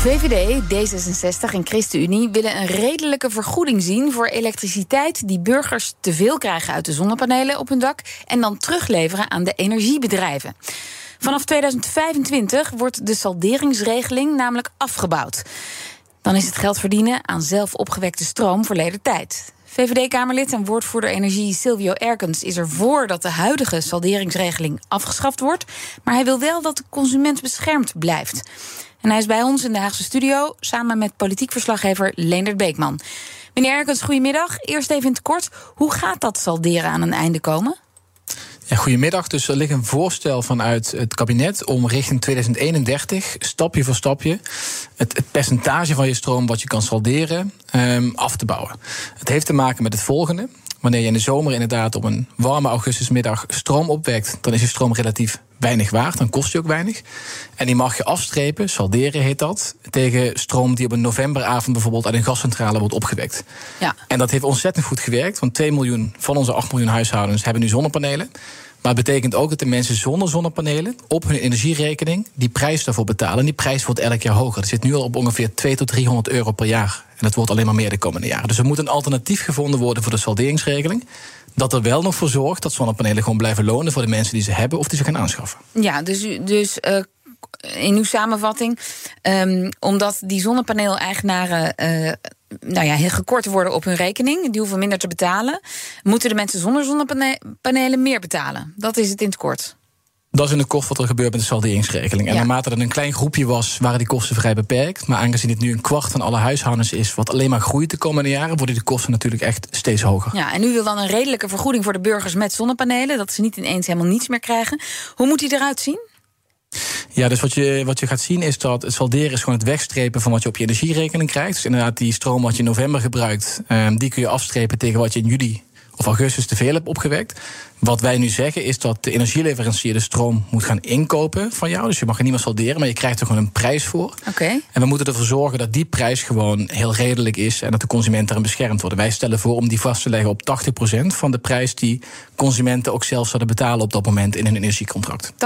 VVD, D66 en ChristenUnie willen een redelijke vergoeding zien voor elektriciteit die burgers te veel krijgen uit de zonnepanelen op hun dak en dan terugleveren aan de energiebedrijven. Vanaf 2025 wordt de salderingsregeling namelijk afgebouwd. Dan is het geld verdienen aan zelf opgewekte stroom verleden tijd. VVD-Kamerlid en woordvoerder energie Silvio Erkens is ervoor dat de huidige salderingsregeling afgeschaft wordt. Maar hij wil wel dat de consument beschermd blijft. En hij is bij ons in de Haagse studio samen met politiek verslaggever Leendert Beekman. Meneer Erkens, goedemiddag. Eerst even in het kort. Hoe gaat dat salderen aan een einde komen? Ja, goedemiddag. Dus er ligt een voorstel vanuit het kabinet om richting 2031 stapje voor stapje het, percentage van je stroom wat je kan salderen um, af te bouwen. Het heeft te maken met het volgende. Wanneer je in de zomer inderdaad op een warme augustusmiddag stroom opwekt, dan is je stroom relatief weinig waard, dan kost je ook weinig. En die mag je afstrepen, salderen heet dat, tegen stroom die op een novemberavond bijvoorbeeld uit een gascentrale wordt opgewekt. Ja. En dat heeft ontzettend goed gewerkt, want 2 miljoen van onze 8 miljoen huishoudens hebben nu zonnepanelen. Maar het betekent ook dat de mensen zonder zonnepanelen op hun energierekening die prijs daarvoor betalen. En die prijs wordt elk jaar hoger. Het zit nu al op ongeveer 200 tot 300 euro per jaar. En dat wordt alleen maar meer de komende jaren. Dus er moet een alternatief gevonden worden voor de salderingsregeling. Dat er wel nog voor zorgt dat zonnepanelen gewoon blijven lonen voor de mensen die ze hebben of die ze gaan aanschaffen. Ja, dus, dus uh, in uw samenvatting, um, omdat die zonnepaneel-eigenaren. Uh, nou ja, heel gekort worden op hun rekening. Die hoeven minder te betalen. Moeten de mensen zonder zonnepanelen meer betalen? Dat is het in het kort. Dat is in de kost wat er gebeurt met de salderingsregeling. En ja. naarmate het een klein groepje was, waren die kosten vrij beperkt. Maar aangezien het nu een kwart van alle huishoudens is, wat alleen maar groeit de komende jaren, worden die kosten natuurlijk echt steeds hoger. Ja, en u wil dan een redelijke vergoeding voor de burgers met zonnepanelen, dat ze niet ineens helemaal niets meer krijgen. Hoe moet die eruit zien? Ja, dus wat je, wat je gaat zien is dat het salderen is gewoon het wegstrepen van wat je op je energierekening krijgt. Dus inderdaad, die stroom wat je in november gebruikt, um, die kun je afstrepen tegen wat je in juli of augustus te veel hebt opgewekt. Wat wij nu zeggen is dat de energieleverancier de stroom moet gaan inkopen van jou. Dus je mag er niet meer salderen, maar je krijgt er gewoon een prijs voor. Okay. En we moeten ervoor zorgen dat die prijs gewoon heel redelijk is en dat de consumenten daarin beschermd worden. Wij stellen voor om die vast te leggen op 80% van de prijs die consumenten ook zelf zouden betalen op dat moment in hun energiecontract. 80%.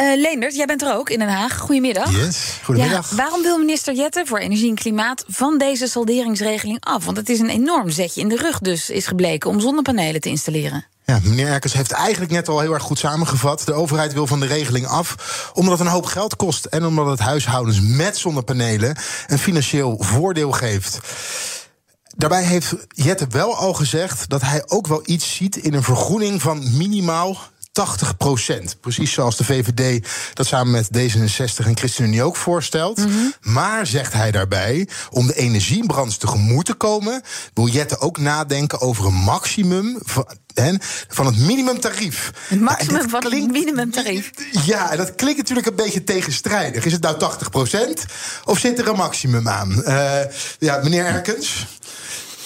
Uh, Leendert, jij bent er ook in Den Haag. Goedemiddag. Yes, goedemiddag. Ja, waarom wil minister Jette voor Energie en Klimaat van deze salderingsregeling af? Want het is een enorm zetje in de rug dus, is gebleken, om zonnepanelen te installeren. Ja, meneer Erkens heeft eigenlijk net al heel erg goed samengevat. De overheid wil van de regeling af omdat het een hoop geld kost... en omdat het huishoudens met zonnepanelen een financieel voordeel geeft. Daarbij heeft Jette wel al gezegd dat hij ook wel iets ziet in een vergoeding van minimaal 80 procent. Precies zoals de VVD dat samen met D66 en ChristenUnie ook voorstelt. Mm -hmm. Maar, zegt hij daarbij, om de energiebranche tegemoet te komen... wil Jette ook nadenken over een maximum van, van het minimumtarief. Het maximum van het minimumtarief. Ja, en dat klinkt natuurlijk een beetje tegenstrijdig. Is het nou 80 procent of zit er een maximum aan? Uh, ja, meneer Erkens,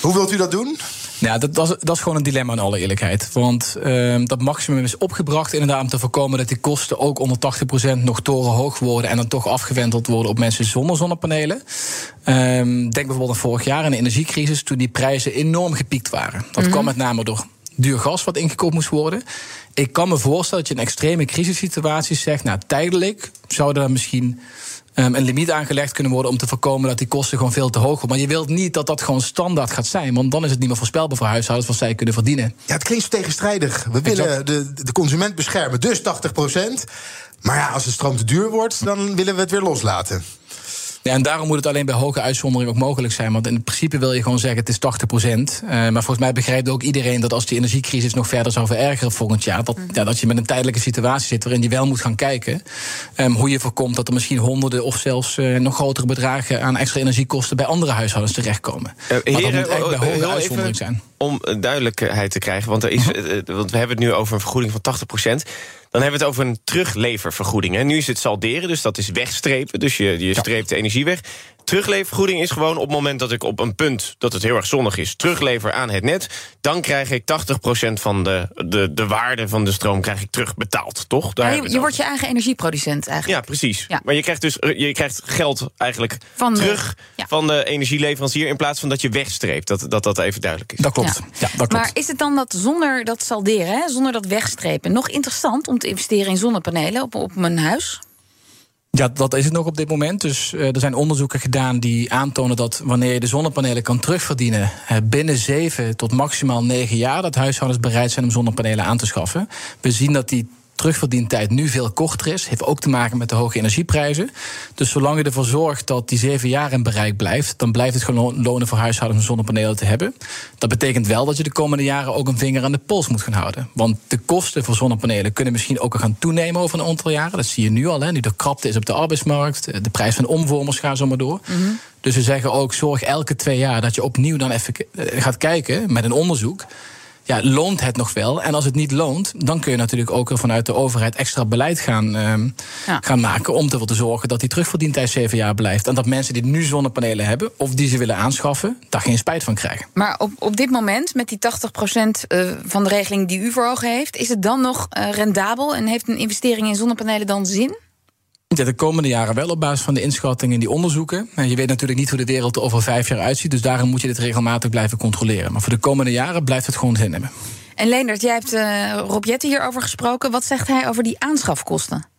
hoe wilt u dat doen? Ja, dat, dat, is, dat is gewoon een dilemma in alle eerlijkheid. Want uh, dat maximum is opgebracht inderdaad om te voorkomen dat die kosten ook onder 80% nog torenhoog worden en dan toch afgewendeld worden op mensen zonder zonnepanelen. Um, denk bijvoorbeeld aan vorig jaar in de energiecrisis, toen die prijzen enorm gepiekt waren. Dat mm-hmm. kwam met name door duur gas wat ingekocht moest worden. Ik kan me voorstellen dat je in extreme crisissituaties zegt, nou tijdelijk zouden er misschien um, een limiet aangelegd kunnen worden om te voorkomen dat die kosten gewoon veel te hoog worden. Maar je wilt niet dat dat gewoon standaard gaat zijn, want dan is het niet meer voorspelbaar voor huishoudens wat zij kunnen verdienen. Ja, het klinkt tegenstrijdig. We willen de, de consument beschermen, dus 80 procent. Maar ja, als de stroom te duur wordt, dan willen we het weer loslaten. Ja, en daarom moet het alleen bij hoge uitzondering ook mogelijk zijn. Want in principe wil je gewoon zeggen het is 80 procent. Uh, maar volgens mij begrijpt ook iedereen dat als die energiecrisis nog verder zou verergeren volgend jaar, dat, ja, dat je met een tijdelijke situatie zit waarin je wel moet gaan kijken um, hoe je voorkomt dat er misschien honderden of zelfs uh, nog grotere bedragen aan extra energiekosten bij andere huishoudens terechtkomen. Uh, heren, maar dat moet echt bij hoge uitzondering zijn. Om duidelijkheid te krijgen, want, er is, want we hebben het nu over een vergoeding van 80 procent. Dan hebben we het over een terugleververgoeding. Hè. Nu is het salderen, dus dat is wegstrepen. Dus je, je streept de energie weg. Terugleververgoeding is gewoon op het moment dat ik op een punt dat het heel erg zonnig is, teruglever aan het net. Dan krijg ik 80% van de, de, de waarde van de stroom krijg ik terugbetaald, toch? Daar Ja, je, je wordt je eigen energieproducent eigenlijk. ja, precies. Ja. Maar je krijgt dus je krijgt geld eigenlijk Van de- terug ja. van de energieleverancier in plaats van dat je wegstreept. Dat dat, dat even duidelijk is. Dat klopt. Ja. Ja, dat klopt. Maar is het dan dat zonder dat salderen, hè, zonder dat wegstrepen, nog interessant om te investeren in zonnepanelen op, op mijn huis? Ja, dat is het nog op dit moment. Dus eh, er zijn onderzoeken gedaan die aantonen dat wanneer je de zonnepanelen kan terugverdienen eh, binnen zeven tot maximaal negen jaar, dat huishoudens bereid zijn om zonnepanelen aan te schaffen. We zien dat die terugverdientijd nu veel korter is. Heeft ook te maken met de hoge energieprijzen. Dus zolang je ervoor zorgt dat die zeven jaar in bereik blijft, dan blijft het gewoon lonen voor huishoudens om zonnepanelen te hebben. Dat betekent wel dat je de komende jaren ook een vinger aan de pols moet gaan houden. Want de kosten voor zonnepanelen kunnen misschien ook al gaan toenemen over een aantal jaren. Dat zie je nu al. Hè. Nu er krapte is op de arbeidsmarkt. De prijs van omvormers gaat zo maar door. Dus we zeggen ook, zorg elke twee jaar dat je opnieuw dan even eh, gaat kijken met een onderzoek. Ja, loont het nog wel? En als het niet loont, dan kun je natuurlijk ook vanuit de overheid extra beleid gaan, ehm, Ja. gaan maken. om ervoor te zorgen dat die terugverdientijd zeven jaar blijft. En dat mensen die nu zonnepanelen hebben of die ze willen aanschaffen, daar geen spijt van krijgen. Maar op, op dit moment, met die 80% eh, van de regeling die u voor ogen heeft, is het dan nog eh, rendabel en heeft een investering in zonnepanelen dan zin? De komende jaren wel op basis van de inschattingen en die onderzoeken. En je weet natuurlijk niet hoe de wereld er over vijf jaar uitziet. Dus daarom moet je dit regelmatig blijven controleren. Maar voor de komende jaren blijft het gewoon zin hebben. En Leendert, jij hebt eh Rob Jetten hierover gesproken. Wat zegt hij over die aanschafkosten?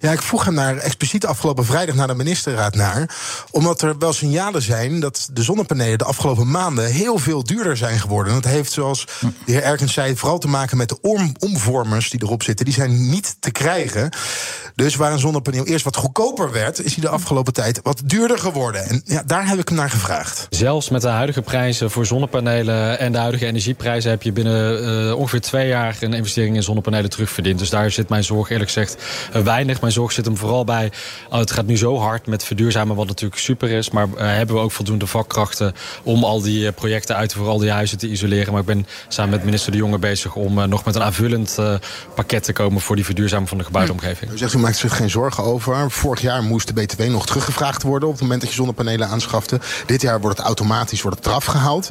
Ja, ik vroeg hem daar expliciet afgelopen vrijdag naar de ministerraad naar. Omdat er wel signalen zijn dat de zonnepanelen de afgelopen maanden heel veel duurder zijn geworden. En dat heeft, zoals de heer Erkens zei, vooral te maken met de om- omvormers die erop zitten. Die zijn niet te krijgen. Dus waar een zonnepaneel eerst wat goedkoper werd, is hij de afgelopen tijd wat duurder geworden. En ja, daar heb ik hem naar gevraagd. Zelfs met de huidige prijzen voor zonnepanelen en de huidige energieprijzen heb je binnen eh, ongeveer twee jaar een investering in zonnepanelen terugverdiend. Dus daar zit mijn zorg eerlijk gezegd eh, weinig. Mijn zorg zit hem vooral bij. oh, het gaat nu zo hard met verduurzamen, wat natuurlijk super is. Maar eh, hebben we ook voldoende vakkrachten om al die eh, projecten uit te voeren, al die huizen te isoleren. Maar ik ben samen met minister De Jonge bezig om eh, nog met een aanvullend pakket te komen voor die verduurzaming van de gebouwde omgeving. U zegt, u maakt zich geen zorgen over. Vorig jaar moest de BTW nog teruggevraagd worden op het moment dat je zonnepanelen aanschafte. Dit jaar wordt het automatisch wordt het eraf gehaald.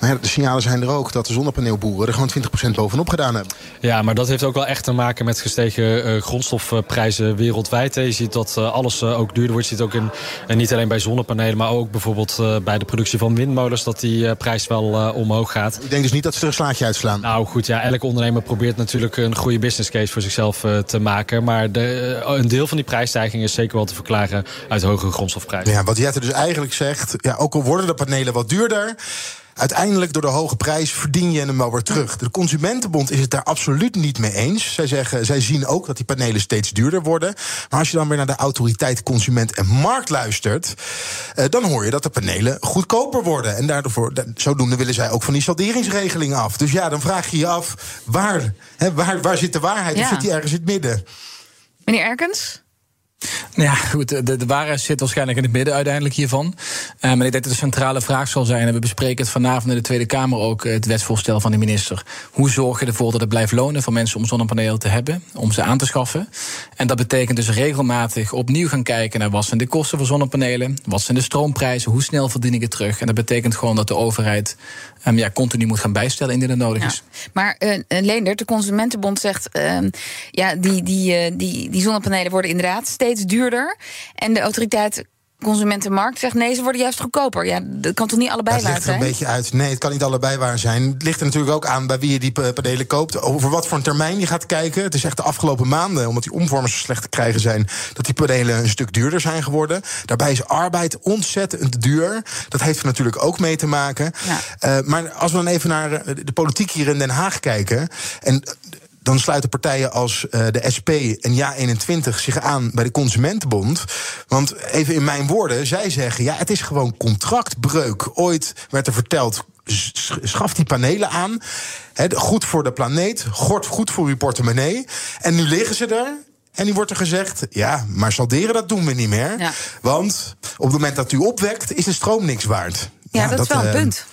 Maar ja, de signalen zijn er ook dat de zonnepaneelboeren er gewoon 20% bovenop gedaan hebben. Ja, maar dat heeft ook wel echt te maken met gestegen grondstofprijzen wereldwijd. Je ziet dat eh, alles eh, ook duurder wordt. Je ziet ook in, en niet alleen bij zonnepanelen, maar ook bijvoorbeeld eh, bij de productie van windmolens dat die eh, prijs wel eh, omhoog gaat. Ik denk dus niet dat ze er een slaatje uitslaan. Nou goed, ja, elke ondernemer probeert natuurlijk een goede business case voor zichzelf eh, te maken. Maar de, eh, een deel van die prijsstijging is zeker wel te verklaren uit hogere grondstofprijzen. Ja, wat Jette dus eigenlijk zegt, ja, ook al worden de panelen wat duurder. Uiteindelijk door de hoge prijs verdien je hem wel weer terug. De Consumentenbond is het daar absoluut niet mee eens. Zij zeggen, zij zien ook dat die panelen steeds duurder worden. Maar als je dan weer naar de autoriteit Consument en Markt luistert, eh, dan hoor je dat de panelen goedkoper worden. En daardoor, da- zodoende willen zij ook van die salderingsregeling af. Dus ja, dan vraag je je af, waar, hè, waar, waar zit de waarheid? Ja. Of zit die ergens in het midden? Meneer Erkens? Nou Ja, goed, de, de waarheid zit waarschijnlijk in het midden uiteindelijk hiervan. Maar ik denk dat de centrale vraag zal zijn, en we bespreken het vanavond in de Tweede Kamer ook, eh, het wetsvoorstel van de minister. Hoe zorg je ervoor dat het blijft lonen voor mensen om zonnepanelen te hebben, om ze aan te schaffen? En dat betekent dus regelmatig opnieuw gaan kijken naar wat zijn de kosten voor zonnepanelen, wat zijn de stroomprijzen, hoe snel verdien ik het terug? En dat betekent gewoon dat de overheid ehm, ja, continu moet gaan bijstellen indien het nodig Ja. is. Maar Leendert, de Consumentenbond zegt... ehm, ja, die, die, die, die zonnepanelen worden inderdaad steeds duurder. En de autoriteit Consumentenmarkt zegt... nee, ze worden juist goedkoper. Ja, dat kan toch niet allebei het waar ligt er een zijn? beetje uit. Nee, het kan niet allebei waar zijn. Het ligt er natuurlijk ook aan bij wie je die pa- panelen koopt. Over wat voor een termijn je gaat kijken. Het is echt de afgelopen maanden, omdat die omvormers zo slecht te krijgen zijn... dat die panelen een stuk duurder zijn geworden. Daarbij is arbeid ontzettend duur. Dat heeft er natuurlijk ook mee te maken. Ja. Eh, maar als we dan even naar eh, de politiek hier in Den Haag kijken... en dan sluiten partijen als eh, de SP en Ja21 zich aan bij de Consumentenbond. Want even in mijn woorden, zij zeggen: ja, het is gewoon contractbreuk. Ooit werd er verteld. Schaf die panelen aan. Hè, goed voor de planeet, goed, voor uw portemonnee. En nu liggen ze er. En nu wordt er gezegd: ja, maar salderen dat doen we niet meer. Ja. Want op het moment dat u opwekt, is de stroom niks waard. Ja, dat, is wel een eh, punt.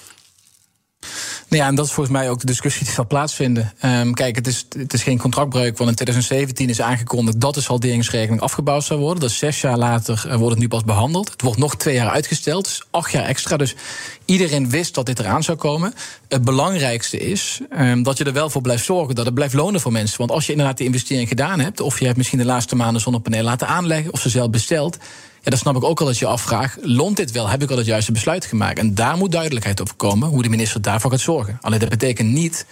Nou ja, en dat is volgens mij ook de discussie die zal plaatsvinden. Um, kijk, het is, het is geen contractbreuk, want in 2017 is aangekondigd dat de salderingsregeling afgebouwd zou worden. Dat is zes jaar later uh, wordt het nu pas behandeld. Het wordt nog twee jaar uitgesteld, dus acht jaar extra. Dus iedereen wist dat dit eraan zou komen. Het belangrijkste is um, dat je er wel voor blijft zorgen dat het blijft lonen voor mensen. Want als je inderdaad die investering gedaan hebt, of je hebt misschien de laatste maanden zonnepanelen laten aanleggen, of ze zelf besteld. Ja, dan snap ik ook al dat je afvraagt: loont dit wel? Heb ik al het juiste besluit gemaakt? En daar moet duidelijkheid over komen hoe de minister daarvoor gaat zorgen. Alleen dat betekent niet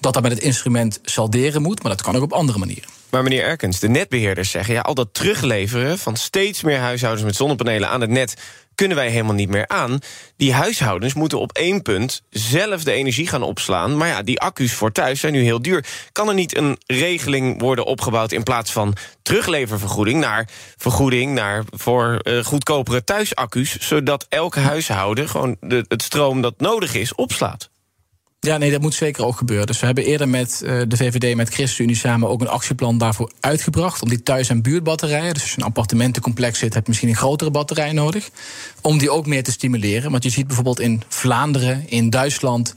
dat dat met het instrument salderen moet, maar dat kan ook op andere manieren. Maar meneer Erkens, de netbeheerders zeggen... ja, al dat terugleveren van steeds meer huishoudens met zonnepanelen aan het net... kunnen wij helemaal niet meer aan. Die huishoudens moeten op één punt zelf de energie gaan opslaan. Maar ja, die accu's voor thuis zijn nu heel duur. Kan er niet een regeling worden opgebouwd... in plaats van terugleververgoeding naar vergoeding... Naar voor uh, goedkopere thuisaccu's... zodat elke huishouden gewoon de, het stroom dat nodig is opslaat? Ja, nee, dat moet zeker ook gebeuren. Dus we hebben eerder met uh, de VVD, met ChristenUnie samen ook een actieplan daarvoor uitgebracht. Om die thuis- en buurtbatterijen, dus als je een appartementencomplex zit, heb je misschien een grotere batterij nodig. Om die ook meer te stimuleren. Want je ziet bijvoorbeeld in Vlaanderen, in Duitsland,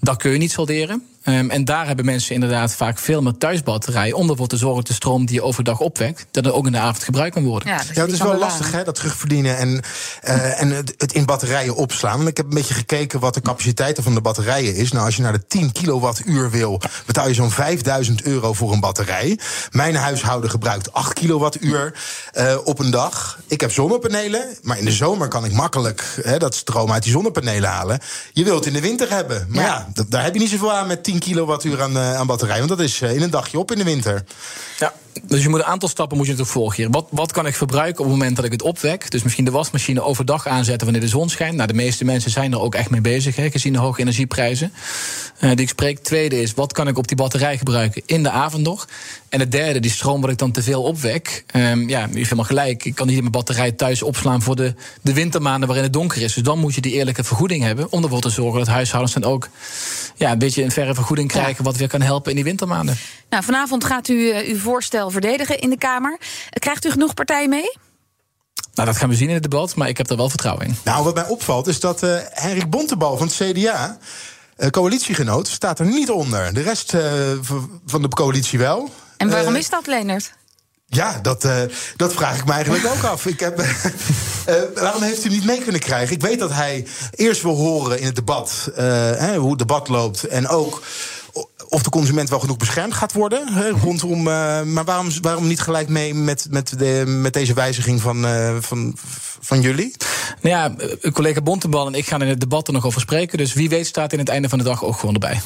dat kun je niet solderen. Um, en daar hebben mensen inderdaad vaak veel meer thuisbatterijen. om ervoor te zorgen dat de stroom die je overdag opwekt. dat er ook in de avond gebruikt kan worden. Ja, ja het is wel lastig, hè, dat terugverdienen en, uh, en het, het, in batterijen opslaan. Want ik heb een beetje gekeken wat de capaciteiten van de batterijen is. Nou, als je naar de 10 kilowattuur wil, betaal je zo'n 5000 euro voor een batterij. Mijn huishouden gebruikt 8 kilowattuur uh, op een dag. Ik heb zonnepanelen, maar in de zomer kan ik makkelijk hè, dat stroom uit die zonnepanelen halen. Je wilt het in de winter hebben. Maar ja, ja daar heb je niet zoveel aan met 10 10 kilowattuur aan, uh, aan batterij. Want dat is uh, in een dagje op in de winter. Ja, dus je moet een aantal stappen moet je natuurlijk volgen. Wat, wat kan ik verbruiken op het moment dat ik het opwek? Dus misschien de wasmachine overdag aanzetten wanneer de zon schijnt. Nou, de meeste mensen zijn er ook echt mee bezig, hè, gezien de hoge energieprijzen. Uh, die ik spreek. Tweede is, wat kan ik op die batterij gebruiken in de avond nog? En het derde, die stroom wat ik dan te veel opwek. Um, ja, je hebt helemaal gelijk. Ik kan niet mijn batterij thuis opslaan voor de, de wintermaanden waarin het donker is. Dus dan moet je die eerlijke vergoeding hebben. Om ervoor te zorgen dat huishoudens dan ook ja, een beetje een verre vergoeding krijgen. Ja. wat weer kan helpen in die wintermaanden. Nou, vanavond gaat u uh, uw voorstel verdedigen in de Kamer. Krijgt u genoeg partijen mee? Nou, dat gaan we zien in het debat, maar ik heb er wel vertrouwen in. Nou, wat mij opvalt is dat uh, Henrik Bontebal van het CDA. Uh, coalitiegenoot staat er niet onder. De rest uh, van de coalitie wel. En waarom is dat, Leonard? Ja, dat, uh, dat vraag ik me eigenlijk ook af. Ik heb, uh, waarom heeft u niet mee kunnen krijgen? Ik weet dat hij eerst wil horen in het debat uh, hè, hoe het debat loopt. En ook of de consument wel genoeg beschermd gaat worden. Hè, rondom, maar waarom, waarom niet gelijk mee met, met, de, met deze wijziging van, van, van jullie? Nou ja, collega Bontebal en ik gaan in het debat er nog over spreken. Dus wie weet staat in het einde van de dag ook gewoon erbij.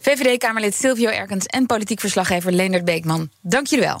VVD-Kamerlid Silvio Erkens en politiek verslaggever Leendert Beekman. Dank jullie wel.